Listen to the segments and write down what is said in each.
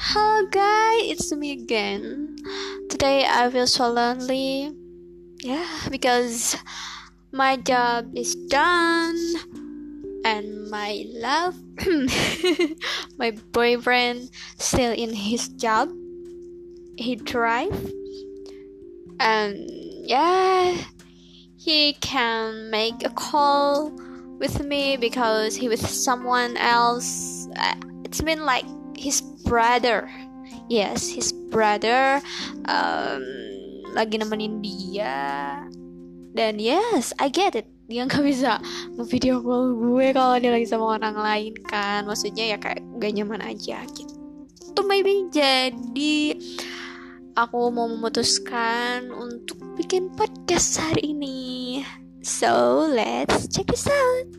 Hello guys, it's me again. Today I feel so lonely. Yeah, because my job is done and my love my boyfriend still in his job. He drive and yeah, he can make a call with me because he with someone else. Uh, it's been like his brother. Yes his brother um, lagi nemenin dia. Dan yes I get it. Dia nggak bisa ngevideo call gue kalau dia lagi sama orang lain kan. Maksudnya ya kayak gak nyaman aja gitu. Tuh maybe jadi aku mau memutuskan untuk bikin podcast hari ini. So let's check this out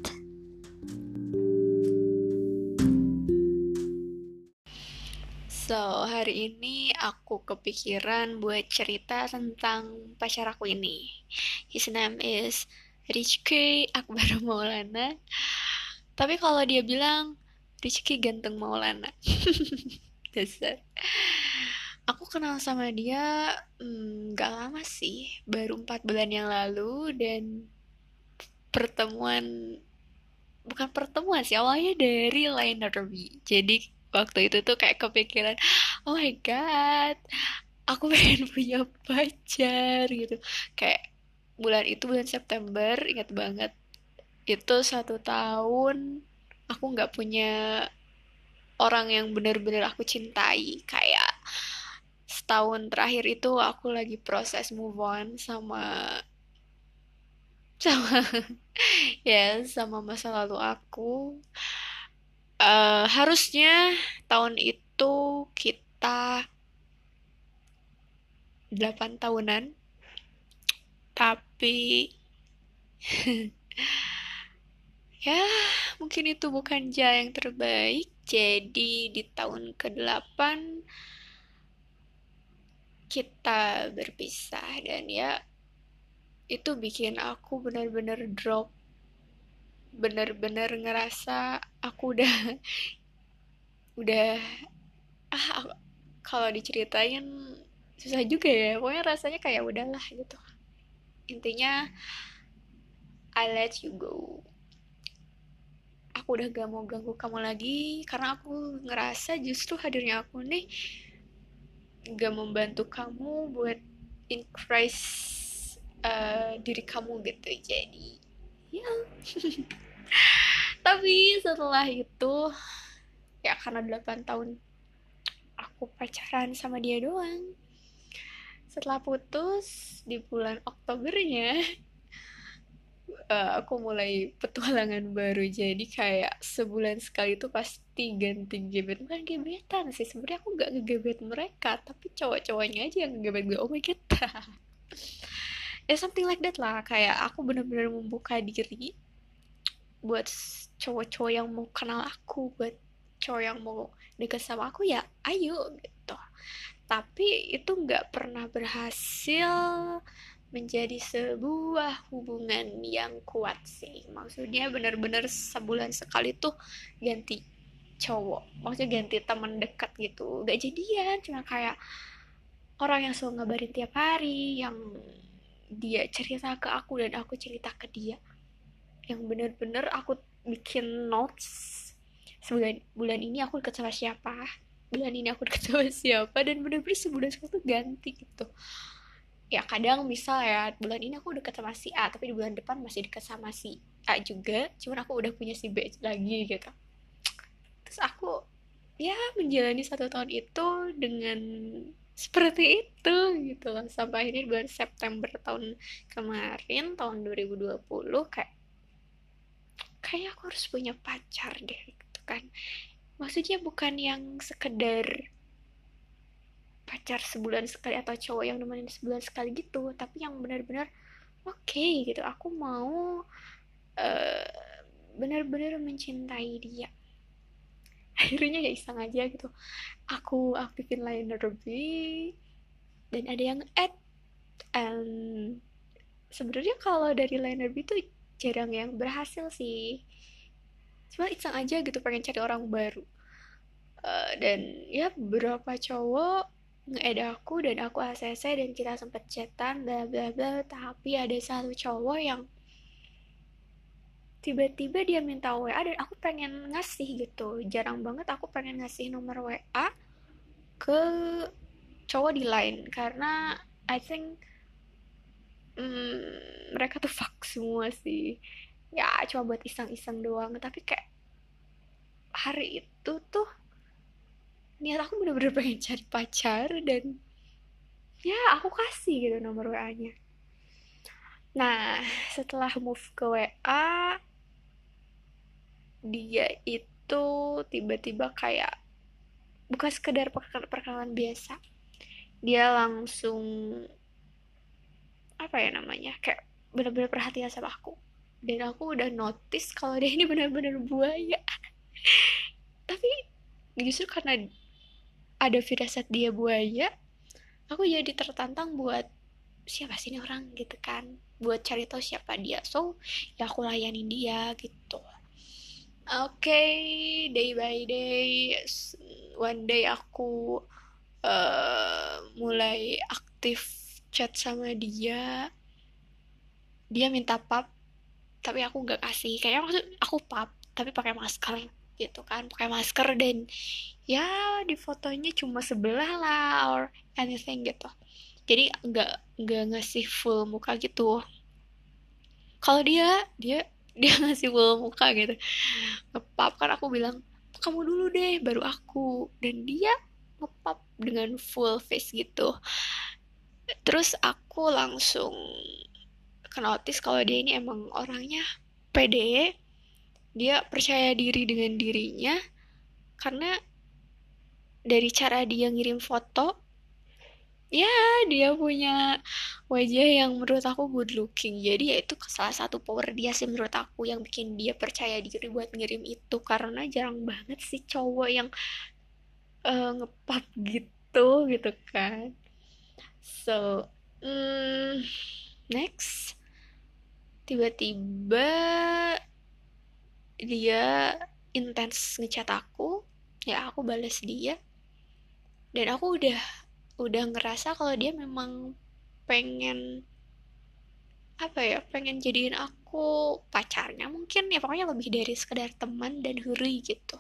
So, hari ini aku kepikiran buat cerita tentang pacar aku ini. His name is Rizky Akbar Maulana. Tapi kalau dia bilang Rizky ganteng Maulana. Dasar. Aku kenal sama dia hmm, gak lama sih, baru empat bulan yang lalu dan pertemuan bukan pertemuan sih awalnya dari line derby. Jadi waktu itu tuh kayak kepikiran oh my god aku pengen punya pacar gitu. Kayak bulan itu bulan September ingat banget itu satu tahun aku nggak punya orang yang bener-bener aku cintai. Kayak setahun terakhir itu aku lagi proses move on sama sama ya sama masa lalu aku uh, harusnya tahun itu kita 8 tahunan. Tapi ya mungkin itu bukan jalan yang terbaik. Jadi di tahun ke-8 kita berpisah. Dan ya itu bikin aku benar-benar drop bener-bener ngerasa aku udah udah ah kalau diceritain susah juga ya. Pokoknya rasanya kayak udahlah gitu. Intinya I let you go. Aku udah gak mau ganggu kamu lagi karena aku ngerasa justru hadirnya aku nih gak membantu kamu buat increase uh, diri kamu gitu. Jadi ya tapi setelah itu ya karena 8 tahun aku pacaran sama dia doang. Setelah putus di bulan Oktobernya uh, aku mulai petualangan baru. Jadi kayak sebulan sekali itu pasti ganti gebet. Bukan gebetan sih sebenarnya aku nggak ngegebet mereka. Tapi cowok-cowoknya aja yang ngegebet gue. Oh my god ya something like that lah. Kayak aku bener-bener membuka diri buat cowok-cowok yang mau kenal aku buat cowok yang mau deket sama aku ya ayo gitu. Tapi itu nggak pernah berhasil menjadi sebuah hubungan yang kuat sih. Maksudnya bener-bener sebulan sekali tuh ganti cowok. Maksudnya ganti teman dekat gitu. Gak jadian cuma kayak orang yang selalu ngabarin tiap hari yang dia cerita ke aku dan aku cerita ke dia. Yang bener-bener aku bikin notes sebulan bulan ini aku deket sama siapa? Bulan ini aku deket sama siapa? Dan bener-bener sebulan sekali tuh ganti gitu. Ya kadang misal ya bulan ini aku deket sama si A tapi di bulan depan masih deket sama si A juga cuman aku udah punya si B lagi gitu. Terus aku ya menjalani satu tahun itu dengan seperti itu gitu loh. Sampai akhirnya bulan September tahun kemarin tahun 2020 kayak kayak aku harus punya pacar deh gitu kan. Maksudnya bukan yang sekedar pacar sebulan sekali atau cowok yang nemenin sebulan sekali gitu tapi yang benar-benar oke okay, gitu. Aku mau uh, benar-benar mencintai dia akhirnya ya iseng aja gitu. Aku aktifin liner lebih dan ada yang add and sebenarnya kalau dari liner itu jarang yang berhasil sih. Cuma iseng aja gitu pengen cari orang baru. Uh, dan ya beberapa cowok nge aku dan aku ACC dan kita sempet chatan bla bla bla. Tapi ada satu cowok yang tiba-tiba dia minta WA dan aku pengen ngasih gitu. Jarang banget aku pengen ngasih nomor WA ke cowok di lain. Karena I think hmm, mereka tuh fuck semua sih. Ya cuma buat iseng-iseng doang. Tapi kayak hari itu tuh niat aku bener-bener pengen cari pacar dan ya aku kasih gitu nomor WA-nya nah setelah move ke WA dia itu tiba-tiba kayak bukan sekedar perkenalan biasa dia langsung apa ya namanya kayak benar-benar perhatian sama aku. Dan aku udah notice kalau dia ini benar-benar buaya. Tapi justru karena ada firasat dia buaya aku jadi tertantang buat siapa sih ini orang? gitu kan. Buat cari tahu siapa dia. So ya aku layanin dia gitu okay, day by day, one day aku uh, mulai aktif chat sama dia. Dia minta pap, tapi aku nggak kasih. Kayaknya maksud aku pap, tapi pakai masker gitu kan, pakai masker dan ya di fotonya cuma sebelah lah or anything gitu. Jadi nggak nggak ngasih full muka gitu. Kalau dia dia dia ngasih full muka gitu. Ngepap kan aku bilang kamu dulu deh baru aku. Dan dia ngepap dengan full face gitu. Terus aku langsung ke notice kalau dia ini emang orangnya pede. Dia percaya diri dengan dirinya karena dari cara dia ngirim foto ya dia punya wajah yang menurut aku good looking. Jadi ya itu salah satu power dia sih menurut aku yang bikin dia percaya diri buat ngirim itu. Karena jarang banget sih cowok yang uh, ngepap gitu gitu kan. So mm, next. Tiba-tiba dia intens ngechat aku. Ya aku balas dia. Dan aku udah udah ngerasa kalau dia memang pengen apa ya pengen jadiin aku pacarnya mungkin ya pokoknya lebih dari sekedar teman dan huri gitu.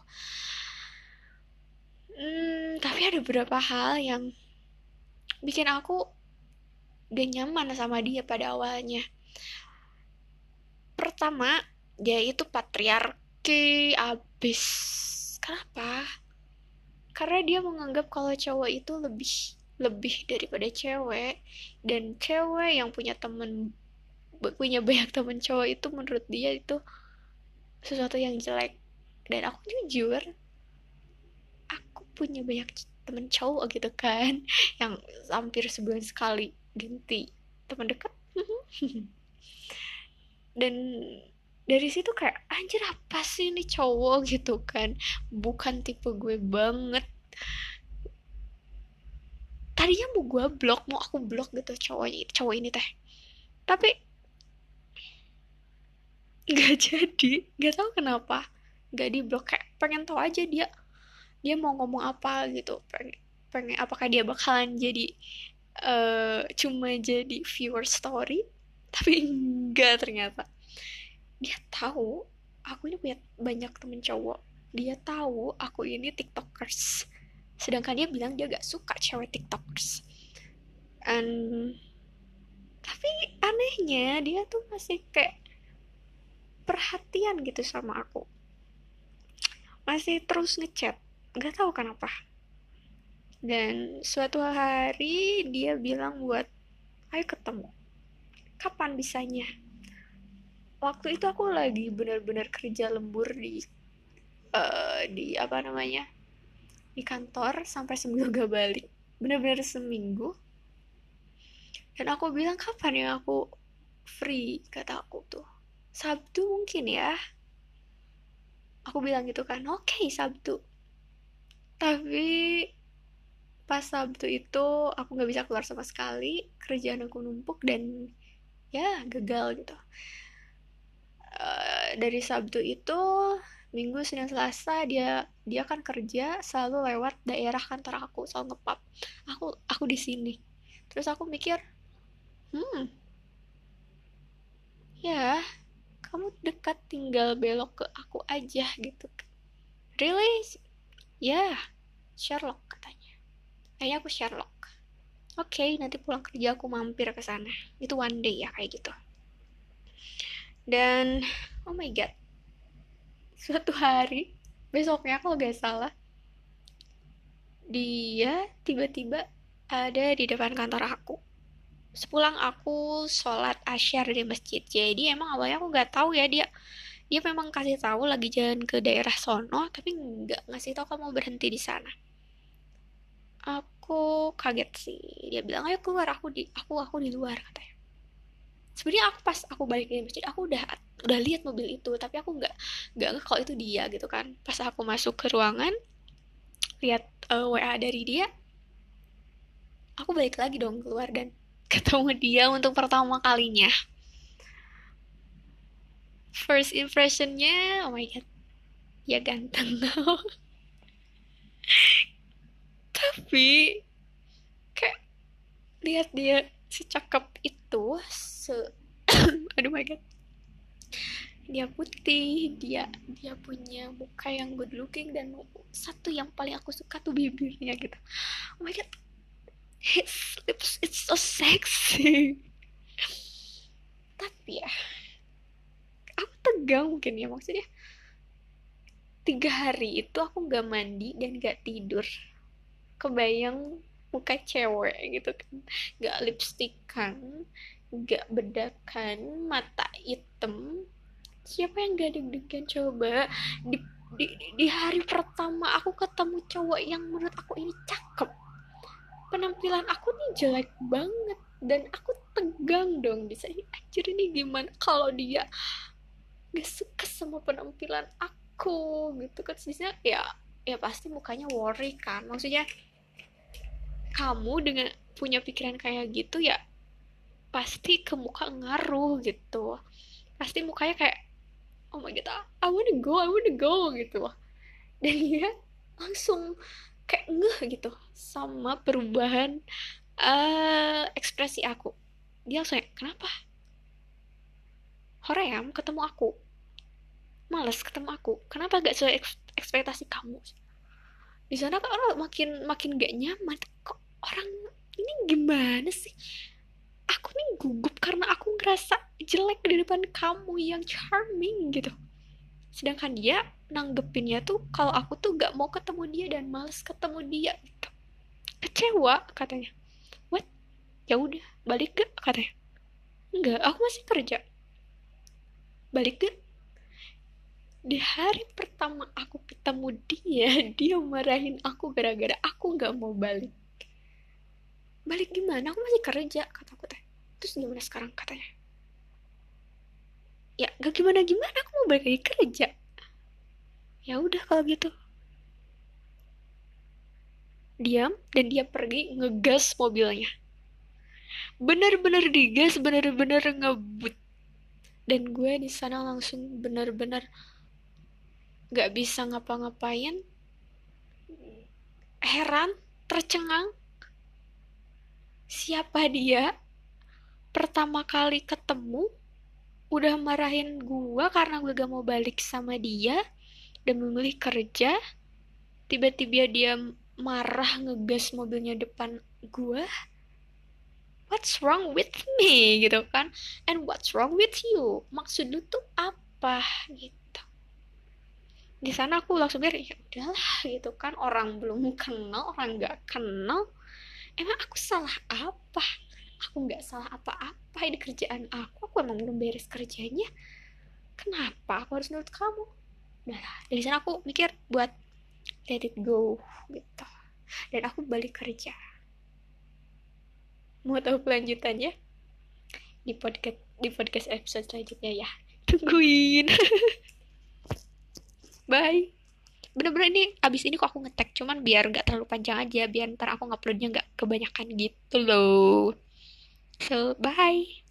Hmm, tapi ada beberapa hal yang bikin aku gak nyaman sama dia pada awalnya. Pertama dia itu patriarki abis. Kenapa? Karena dia menganggap kalau cowok itu lebih lebih daripada cewek. Dan cewek yang punya temen punya banyak temen cowok itu menurut dia itu sesuatu yang jelek. Dan aku jujur aku punya banyak temen cowok gitu kan yang hampir sebulan sekali ganti teman dekat. Dan dari situ kayak anjir apa sih ini cowok? gitu kan. Bukan tipe gue banget tadinya mau gue blok mau aku blok gitu cowok cowok ini teh. Tapi nggak jadi. Nggak tahu kenapa. Nggak di blok kayak pengen tahu aja dia dia mau ngomong apa gitu. Pengen pengen apakah dia bakalan jadi uh, cuma jadi viewer story? Tapi enggak ternyata. Dia tahu aku ini punya banyak temen cowok. Dia tahu aku ini tiktokers sedangkan dia bilang dia gak suka cewek tiktokers. And tapi anehnya dia tuh masih kayak perhatian gitu sama aku. Masih terus ngechat. Gak tahu kenapa. Dan suatu hari dia bilang buat ayo ketemu. Kapan bisanya? Waktu itu aku lagi benar-benar kerja lembur di uh, di apa namanya di kantor sampai seminggu gak balik. Bener-bener seminggu. Dan aku bilang kapan ya aku free? Kata aku tuh. Sabtu mungkin ya. Aku bilang gitu kan oke okay, Sabtu. Tapi pas Sabtu itu aku nggak bisa keluar sama sekali kerjaan aku numpuk dan ya gagal gitu. Uh, dari Sabtu itu minggu senin selasa dia dia kan kerja selalu lewat daerah kantor aku selalu ngepap. Aku aku di sini. Terus aku mikir hmm ya kamu dekat tinggal belok ke aku aja gitu. Really? Ya yeah. Sherlock katanya. Kayaknya aku Sherlock. Oke okay, nanti pulang kerja aku mampir ke sana. Itu one day ya kayak gitu. Dan oh my god suatu hari besoknya kalau gak salah dia tiba-tiba ada di depan kantor aku. Sepulang aku sholat asyar di masjid. Jadi emang awalnya aku nggak tahu ya dia dia memang kasih tahu lagi jalan ke daerah sono tapi nggak ngasih tahu kamu berhenti di sana. Aku kaget sih. Dia bilang ayo keluar aku di aku aku di luar katanya sebenarnya aku pas aku balik dari masjid aku udah udah lihat mobil itu tapi aku nggak nggak kalau itu dia gitu kan. Pas aku masuk ke ruangan lihat uh, eh, wa dari dia aku balik lagi dong keluar dan ketemu dia untuk pertama kalinya. First impressionnya oh my god ya ganteng. Tapi kayak lihat dia si cakep itu se aduh my god. Dia putih dia dia punya muka yang good looking dan satu yang paling aku suka tuh bibirnya gitu. Oh my god. His lips it's so sexy. Tapi ya aku tegang mungkin ya maksudnya tiga hari itu aku nggak mandi dan nggak tidur. Kebayang muka cewek gitu kan. Nggak lipstikan nggak bedakan mata hitam. Siapa yang gak deg-degan coba? Di, di, di hari pertama aku ketemu cowok yang menurut aku ini cakep. Penampilan aku nih jelek banget. Dan aku tegang dong bisa ini anjir ini gimana? Kalau dia gak suka sama penampilan aku gitu kan. Sisnya ya ya pasti mukanya worry kan. Maksudnya kamu dengan punya pikiran kayak gitu ya pasti ke muka ngaruh gitu. Pasti mukanya kayak oh my god I wanna go I wanna go gitu dan dia langsung kayak ngeh gitu sama perubahan uh, ekspresi aku. Dia langsung kenapa? Hoream ketemu aku. Males ketemu aku. Kenapa gak sesuai ekspektasi kamu? Di sana kan orang makin makin gak nyaman. Kok orang ini gimana sih aku nih gugup karena aku ngerasa jelek di depan kamu yang charming gitu. Sedangkan dia nanggepinnya tuh kalau aku tuh gak mau ketemu dia dan males ketemu dia gitu. Kecewa katanya. What? Ya udah balik gak? Katanya. Enggak aku masih kerja. Balik gak? Di hari pertama aku ketemu dia dia marahin aku gara-gara aku gak mau balik balik gimana? Aku masih kerja kata aku teh. Terus gimana sekarang? katanya. Ya gak gimana gimana aku mau balik lagi kerja. Ya udah kalau gitu. Diam dan dia pergi ngegas mobilnya. Bener-bener digas bener-bener ngebut. Dan gue di sana langsung bener-bener gak bisa ngapa-ngapain. Heran tercengang siapa dia? Pertama kali ketemu udah marahin gua karena gue gak mau balik sama dia dan memilih kerja. Tiba-tiba dia marah ngegas mobilnya depan gua. What's wrong with me? Gitu kan. And what's wrong with you? Maksud lu tuh apa? Gitu. Di sana aku langsung biar ya udahlah gitu kan. Orang belum kenal orang nggak kenal emang aku salah apa? Aku nggak salah apa-apa ini kerjaan aku. Aku emang belum beres kerjanya. Kenapa aku harus nurut kamu? Nah dari sana aku mikir buat let it go gitu. Dan aku balik kerja. Mau tahu kelanjutannya? Di podcast di podcast episode selanjutnya ya. Tungguin. Bye bener-bener ini abis ini kok aku ngetek cuman biar nggak terlalu panjang aja biar ntar aku nguploadnya nggak kebanyakan gitu loh. So bye